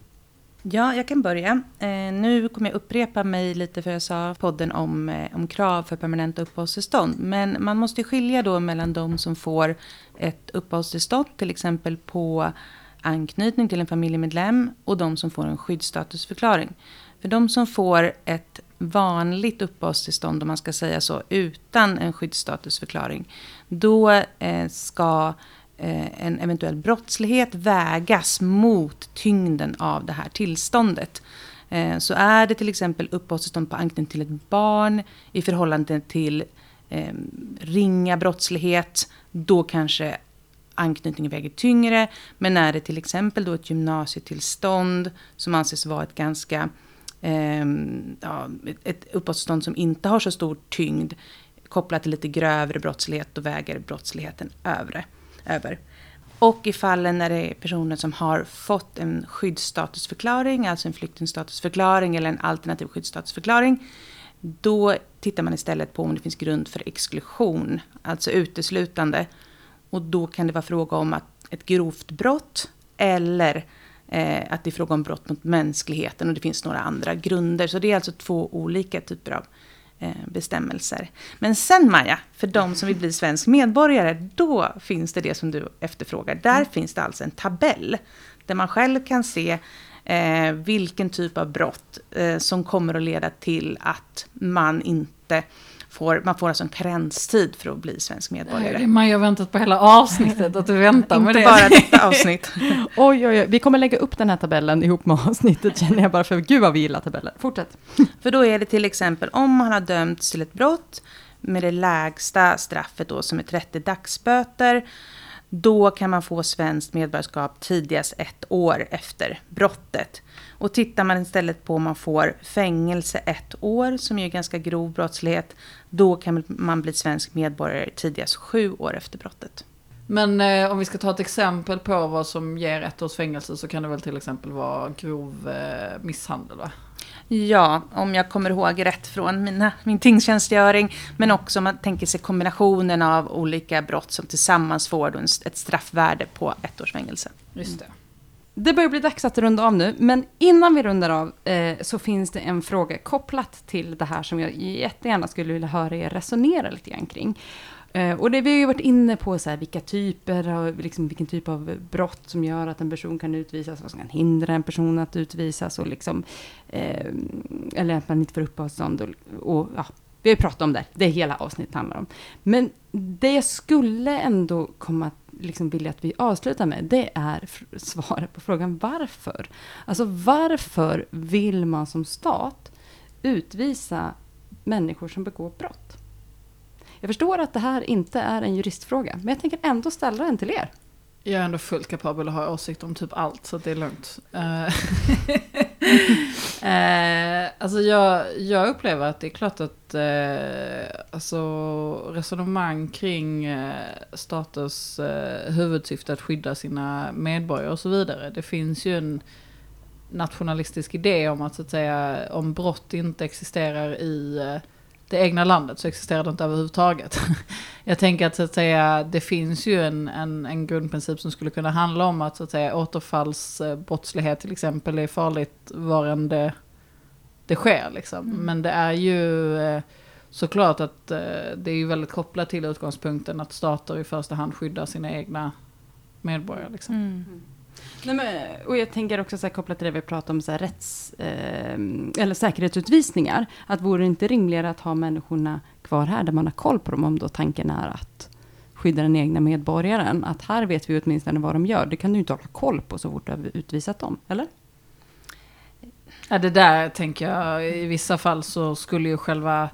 Ja, jag kan börja. Eh, nu kommer jag upprepa mig lite för jag sa podden om, eh, om krav för permanenta uppehållstillstånd. Men man måste skilja då mellan de som får ett uppehållstillstånd, till exempel på anknytning till en familjemedlem och de som får en skyddsstatusförklaring. För de som får ett vanligt uppehållstillstånd, om man ska säga så, utan en skyddsstatusförklaring, då eh, ska eh, en eventuell brottslighet vägas mot tyngden av det här tillståndet. Eh, så är det till exempel uppehållstillstånd på anknytning till ett barn i förhållande till ehm, ringa brottslighet, då kanske anknytningen väger tyngre. Men är det till exempel då ett gymnasietillstånd som anses vara ett ganska eh, ja, ett uppehållstillstånd som inte har så stor tyngd kopplat till lite grövre brottslighet, då väger brottsligheten övre, över. Och i fallen när det är personer som har fått en skyddsstatusförklaring, alltså en flyktingstatusförklaring eller en alternativ skyddsstatusförklaring, då tittar man istället på om det finns grund för exklusion, alltså uteslutande. Och då kan det vara fråga om att ett grovt brott eller eh, att det är fråga om brott mot mänskligheten och det finns några andra grunder. Så det är alltså två olika typer av eh, bestämmelser. Men sen Maja, för de som vill bli svensk medborgare, då finns det det som du efterfrågar. Där mm. finns det alltså en tabell där man själv kan se eh, vilken typ av brott eh, som kommer att leda till att man inte får, man får alltså en karenstid för att bli svensk medborgare. Man har väntat på hela avsnittet, att du väntar med det. Inte bara detta avsnitt. oj, oj, oj, vi kommer lägga upp den här tabellen ihop med avsnittet känner jag bara för, gud vad vi gillar tabeller. Fortsätt. För då är det till exempel om man har dömts till ett brott med det lägsta straffet då som är 30 dagsböter då kan man få svenskt medborgarskap tidigast ett år efter brottet. Och tittar man istället på om man får fängelse ett år, som är ganska grov brottslighet, då kan man bli svensk medborgare tidigast sju år efter brottet. Men eh, om vi ska ta ett exempel på vad som ger ett års fängelse så kan det väl till exempel vara grov eh, misshandel va? Ja, om jag kommer ihåg rätt från mina, min tingstjänstgöring. Men också om man tänker sig kombinationen av olika brott som tillsammans får ett straffvärde på ett års fängelse. Just det. Det börjar bli dags att runda av nu, men innan vi rundar av eh, så finns det en fråga kopplat till det här som jag jättegärna skulle vilja höra er resonera lite grann kring. Eh, och det, vi har ju varit inne på så här, vilka typer av, liksom, vilken typ av brott som gör att en person kan utvisas, vad som kan hindra en person att utvisas och liksom, eh, eller att man inte får uppehållstillstånd. Och, och, ja, vi har ju pratat om det, det hela avsnittet handlar om. Men det jag skulle ändå komma liksom vilja att vi avslutar med, det är svaret på frågan varför. Alltså varför vill man som stat utvisa människor som begår brott? Jag förstår att det här inte är en juristfråga, men jag tänker ändå ställa den till er. Jag är ändå fullt kapabel att ha åsikter om typ allt, så det är lugnt. Eh, eh, alltså jag, jag upplever att det är klart att eh, alltså resonemang kring eh, staters eh, huvudsyfte att skydda sina medborgare och så vidare. Det finns ju en nationalistisk idé om att, så att säga, om brott inte existerar i eh, det egna landet så existerar det inte överhuvudtaget. Jag tänker att, så att säga, det finns ju en, en, en grundprincip som skulle kunna handla om att, så att säga, återfallsbrottslighet till exempel är farligt var det, det sker. Liksom. Mm. Men det är ju eh, såklart att eh, det är ju väldigt kopplat till utgångspunkten att stater i första hand skyddar sina egna medborgare. Liksom. Mm. Nej, men, och jag tänker också så här, kopplat till det vi pratade om, så här, rätts, eh, eller säkerhetsutvisningar. Att vore det inte rimligare att ha människorna kvar här, där man har koll på dem, om då tanken är att skydda den egna medborgaren. Att här vet vi åtminstone vad de gör. Det kan du inte ha koll på så fort du har utvisat dem, eller? Ja, det där tänker jag, i vissa fall så skulle ju själva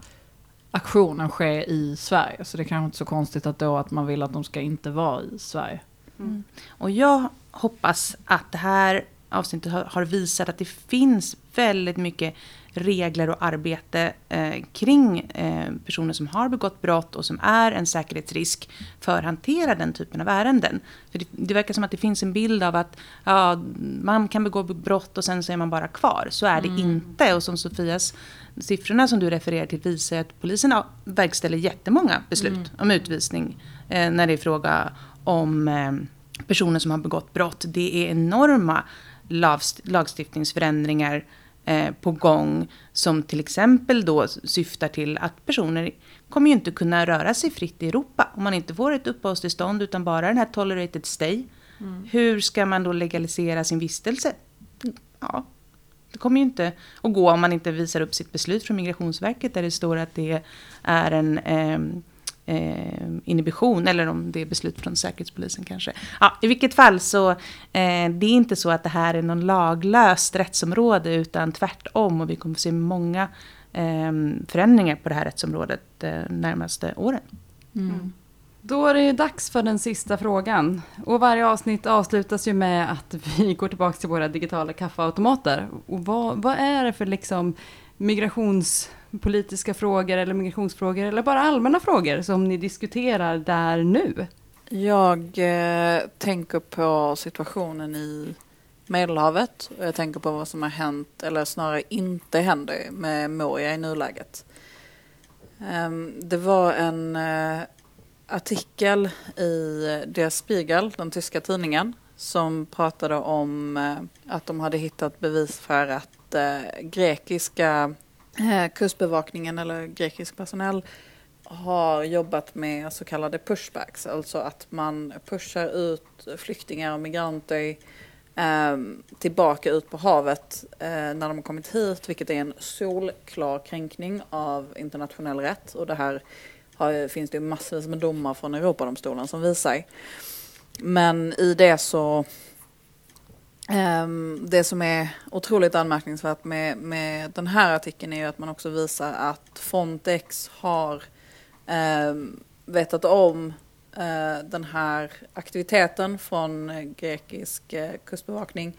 aktionen ske i Sverige. Så det är kanske inte så konstigt att då att man vill att de ska inte vara i Sverige. Mm. Och jag hoppas att det här avsnittet har visat att det finns väldigt mycket regler och arbete eh, kring eh, personer som har begått brott och som är en säkerhetsrisk för att hantera den typen av ärenden. För det, det, verkar som att det finns en bild av att ja, man kan begå brott och sen så är man bara kvar. Så är det mm. inte. Och som Sofias siffrorna som du refererar till visar att polisen verkställer jättemånga beslut mm. om utvisning eh, när det är fråga om eh, personer som har begått brott. Det är enorma lagstiftningsförändringar eh, på gång som till exempel då syftar till att personer kommer ju inte kunna röra sig fritt i Europa om man inte får ett uppehållstillstånd utan bara den här tolerated stay. Mm. Hur ska man då legalisera sin vistelse? Ja, det kommer ju inte att gå om man inte visar upp sitt beslut från Migrationsverket där det står att det är en eh, eh, inhibition eller om det är beslut från Säkerhetspolisen kanske. Ja, I vilket fall så eh, det är inte så att det här är någon laglöst rättsområde utan tvärtom och vi kommer att se många eh, förändringar på det här rättsområdet de eh, närmaste åren. Mm. Då är det dags för den sista frågan. Och varje avsnitt avslutas ju med att vi går tillbaka till våra digitala kaffeautomater. Och vad, vad är det för liksom migrationspolitiska frågor eller migrationsfrågor eller bara allmänna frågor som ni diskuterar där nu? Jag eh, tänker på situationen i Medelhavet och jag tänker på vad som har hänt, eller snarare inte händer, med Moria i nuläget. Um, det var en uh, artikel i Der Spiegel, den tyska tidningen, som pratade om uh, att de hade hittat bevis för att eh, grekiska eh, kustbevakningen eller grekisk personal har jobbat med så kallade pushbacks, alltså att man pushar ut flyktingar och migranter eh, tillbaka ut på havet eh, när de har kommit hit, vilket är en solklar kränkning av internationell rätt. Och det här har, finns det massvis med domar från Europadomstolen som visar. Men i det så Ehm, det som är otroligt anmärkningsvärt med, med den här artikeln är ju att man också visar att Frontex har um, vetat om uh, den här aktiviteten från grekisk uh, kustbevakning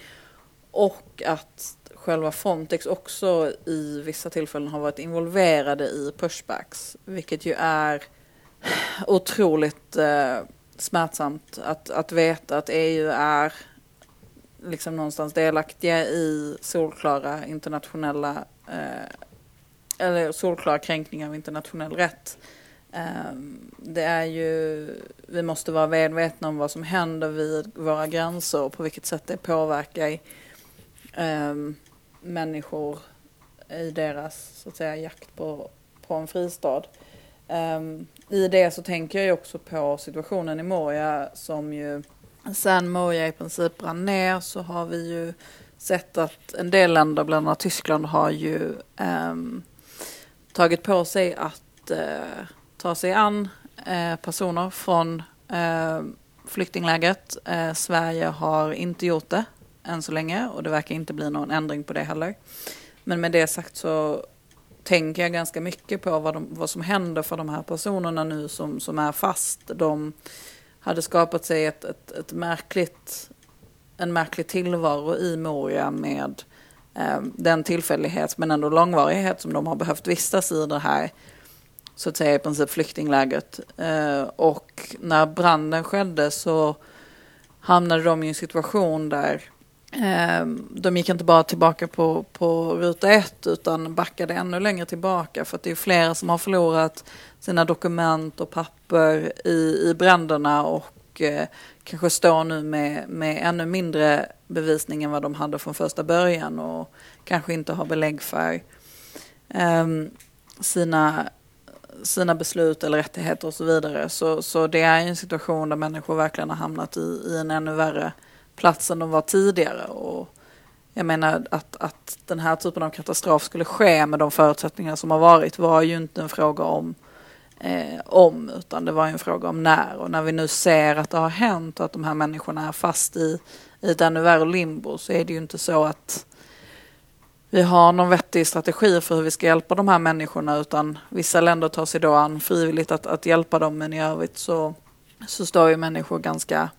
och att själva Frontex också i vissa tillfällen har varit involverade i pushbacks, vilket ju är otroligt uh, smärtsamt att, att veta att EU är liksom någonstans delaktiga i solklara internationella eh, eller solklara kränkningar av internationell rätt. Eh, det är ju, vi måste vara medvetna om vad som händer vid våra gränser och på vilket sätt det påverkar eh, människor i deras så att säga, jakt på, på en fristad. Ehm, I det så tänker jag också på situationen i Moria som ju sen Moja i princip brann ner så har vi ju sett att en del länder, bland annat Tyskland, har ju eh, tagit på sig att eh, ta sig an eh, personer från ehm, flyktinglägret. Eh, Sverige har inte gjort det än så länge och det verkar inte bli någon ändring på det heller. Men med det sagt så tänker jag ganska mycket på vad, de, vad som händer för de här personerna nu som, som är fast. De hade skapat sig ett, ett, ett märkligt, en märklig tillvaro i Moria med eh, den tillfällighet men ändå långvarighet som de har behövt vistas i det här så att säga i princip flyktinglägret. Eh, och när branden skedde så hamnade de i en situation där Ehm, de gick inte bara tillbaka på, på ruta ett utan backade ännu längre tillbaka för att det är flera som har förlorat sina dokument och papper i, i bränderna och eh, kanske står nu med, med ännu mindre bevisning än vad de hade från första början och kanske inte har belägg för eh, sina, sina beslut eller rättigheter och så vidare. Så, så det är en situation där människor verkligen har hamnat i, i en ännu värre plats än de var tidigare. Och jag menar att, att den här typen av katastrof skulle ske med de förutsättningar som har varit var ju inte en fråga om eh, om, utan det var en fråga om när. Och när vi nu ser att det har hänt och att de här människorna är fast i, i ett ännu värre limbo så är det ju inte så att vi har någon vettig strategi för hur vi ska hjälpa de här människorna utan vissa länder tar sig då an frivilligt att, att hjälpa dem men i övrigt så, så står ju människor ganska,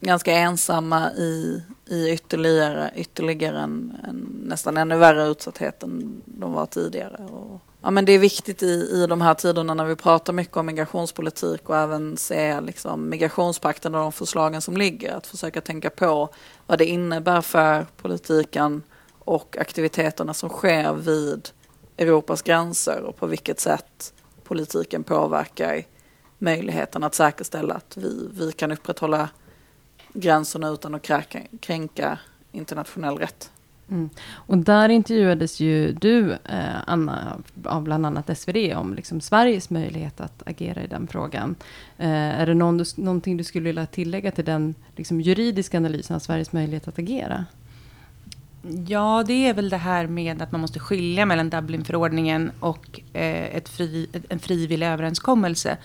ganska ensamma i, i ytterligare, ytterligare en, en nästan ännu värre utsatthet än de var tidigare. Och ja, men det är viktigt i, i de här tiderna när vi pratar mycket om migrationspolitik och även se liksom, migrationspakten och de förslagen som ligger. Att försöka tänka på vad det innebär för politiken och aktiviteterna som sker vid Europas gränser och på vilket sätt politiken påverkar möjligheten att säkerställa att vi, vi kan upprätthålla gränserna utan att kränka, kränka internationell rätt. Mm. Och där intervjuades ju du, eh, Anna, av bland annat SvD om liksom Sveriges möjlighet att agera i den frågan. Eh, är det någon, någonting du skulle vilja tillägga till den liksom, juridiska analysen av Sveriges möjlighet att agera? Ja, det är väl det här med att man måste skilja mellan Dublinförordningen och eh, ett fri, en frivillig överenskommelse.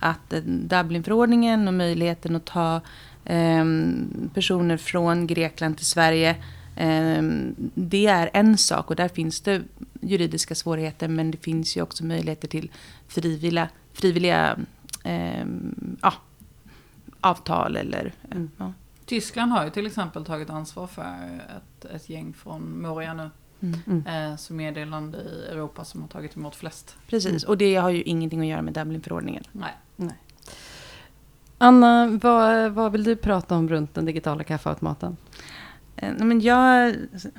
Att eh, Dublinförordningen och möjligheten att ta personer från Grekland till Sverige Ehm, det är en sak och där finns det juridiska svårigheter men det finns ju också möjligheter till frivilliga, frivilliga eh, ja, avtal eller Mm. ja. Tyskland har ju till exempel tagit ansvar för ett, ett gäng från Moria nu. Mm. Mm. Eh, som är det land i Europa som har tagit emot flest. Precis, och det har ju ingenting att göra med Dublinförordningen. Nej. Anna, vad, vad vill du prata om runt den digitala kaffeautomaten? Eh, Men jag,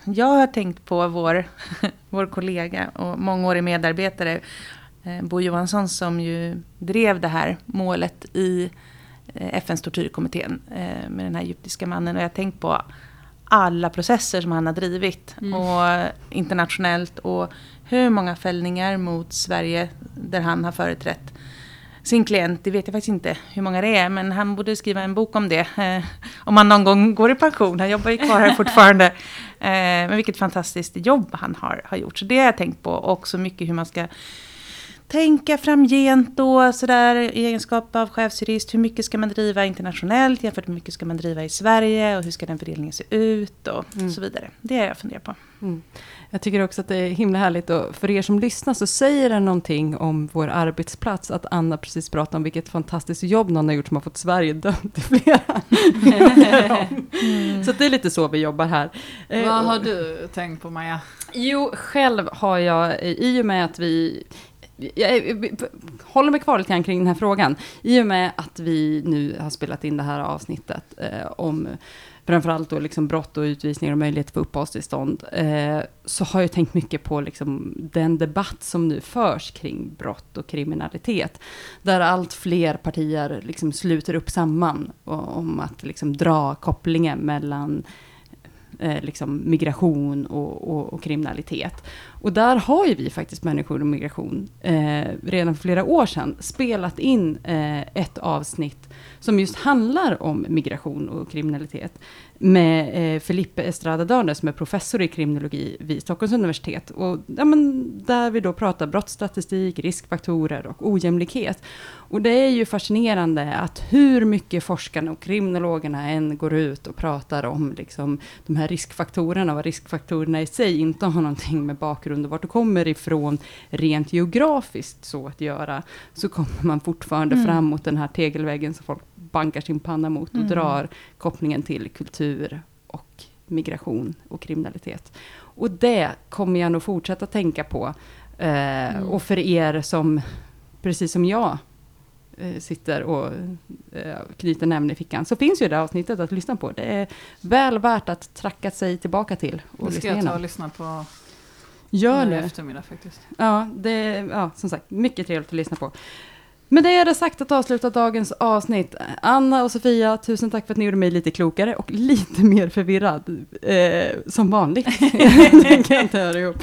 jag har tänkt på vår, vår kollega och mångårig medarbetare eh, Bo Johansson som ju drev det här målet i eh, FNs tortyrkommittén med den här egyptiska mannen. Och jag har tänkt på alla processer som han har drivit Mm. och internationellt och hur många fällningar mot Sverige där han har företrätt sin klient. Det vet jag faktiskt inte hur många det är, men han borde skriva en bok om det. Eh, om han någon gång går i pension. Han jobbar ju kvar här fortfarande. Eh, men vilket fantastiskt jobb han har, har gjort. Så det har jag tänkt på. Och så mycket hur man ska tänka framgent då, sådär i egenskap av chefsjurist. Hur mycket ska man driva internationellt jämfört med hur mycket ska man driva i Sverige och hur ska den fördelningen se ut och Mm. så vidare. Det har jag funderat på. Mm. Jag tycker också att det är himla härligt och för er som lyssnar så säger det någonting om vår arbetsplats att Anna precis pratade om vilket fantastiskt jobb någon har gjort som har fått Sverige dömt i flera. Så att det är lite så vi jobbar här. Eh, Vad har du tänkt på Maja? Jo, själv har jag, i och med att vi... Jag håller mig kvar lite grann kring den här frågan. I och med att vi nu har spelat in det här avsnittet eh, om framförallt då liksom brott och utvisningar och möjlighet för uppehållstillstånd, eh, så har jag tänkt mycket på liksom den debatt som nu förs kring brott och kriminalitet. Där allt fler partier liksom sluter upp samman och, om att liksom dra kopplingen mellan eh, liksom migration och, och, och kriminalitet. Och där har ju vi faktiskt människor och migration eh, redan för flera år sedan spelat in eh, ett avsnitt som just handlar om migration och kriminalitet med eh, Felipe Estrada Dörner som är professor i kriminologi vid Stockholms universitet. Och, ja, men, där vi då pratar brottsstatistik, riskfaktorer och ojämlikhet. Och det är ju fascinerande att hur mycket forskarna och kriminologerna än går ut och pratar om liksom, de här riskfaktorerna och riskfaktorerna i sig inte har någonting med bakgrund och vart du kommer ifrån rent geografiskt så att göra, så kommer man fortfarande Mm. fram mot den här tegelväggen som folk bankar sin panna mot och Mm. drar kopplingen till kultur och migration och kriminalitet. Och det kommer jag nog fortsätta tänka på. Eh, Mm. Och för er som, precis som jag, eh, sitter och eh, knyter näven i fickan, så finns ju det avsnittet att lyssna på. Det är väl värt att tracka sig tillbaka till och Det ska lyssna jag ta och lyssna på Gör det. eftermiddag faktiskt. Ja, det ja, som sagt, mycket trevligt att lyssna på. Men det är det sagt att avsluta dagens avsnitt. Anna och Sofia, tusen tack för att ni gjorde mig lite klokare och lite mer förvirrad. Eh, som vanligt. det kan jag inte höra ihop.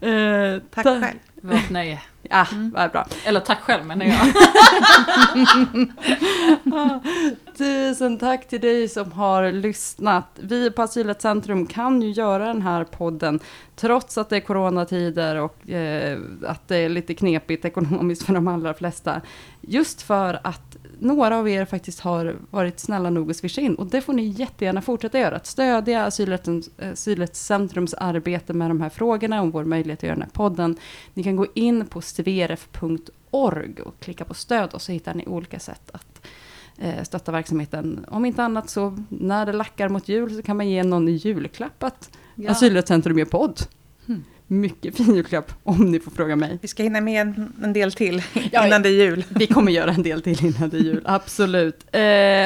Eh, Tack ta- själv. Vårt nöje. Ja, Mm. vad bra. Eller tack själv menar jag. Tusen tack till dig som har lyssnat. Vi på Asylet Centrum kan ju göra den här podden trots att det är coronatider och eh, att det är lite knepigt ekonomiskt för de allra flesta. Just för att några av er faktiskt har varit snälla nog att swisha in och det får ni jättegärna fortsätta göra. Att stödja Asylrättens- Asylet Centrums arbete med de här frågorna om vår möjlighet att göra den här podden. Ni kan gå in på sveref.org och klicka på stöd och så hittar ni olika sätt att eh, stötta verksamheten. Om inte annat så när det lackar mot jul så kan man ge någon i julklapp att Ja. Asylrättscentrum gör podd. Hmm. Mycket fin julklapp om ni får fråga mig. Vi ska hinna med en, en del till Ja, innan det är jul. Vi kommer göra en del till innan det är jul, absolut. Eh,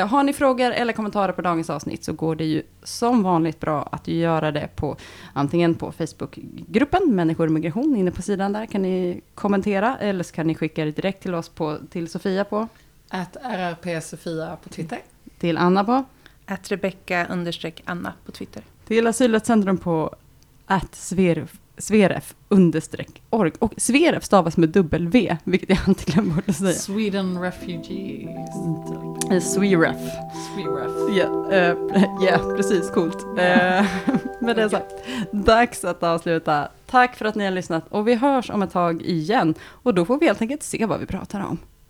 har ni frågor eller kommentarer på dagens avsnitt så går det ju som vanligt bra att göra det på antingen på Facebookgruppen Människor och migration, inne på sidan där kan ni kommentera eller så kan ni skicka det direkt till oss på, till Sofia på, Att RRP Sofia på Twitter. till Anna på, Att Rebecka understreck Anna på Twitter. till Asylrättscentrum på att sverf, sveref understreck org. Och sveref stavas med dubbel V, vilket jag alltid glömmer bort att säga. Sweden Refugees. Eh, Sweref. Sweref. Ja, eh, ja, precis, coolt. Eh, med det sagt, dags att avsluta. Tack för att ni har lyssnat och vi hörs om ett tag igen. Och då får vi helt enkelt se vad vi pratar om.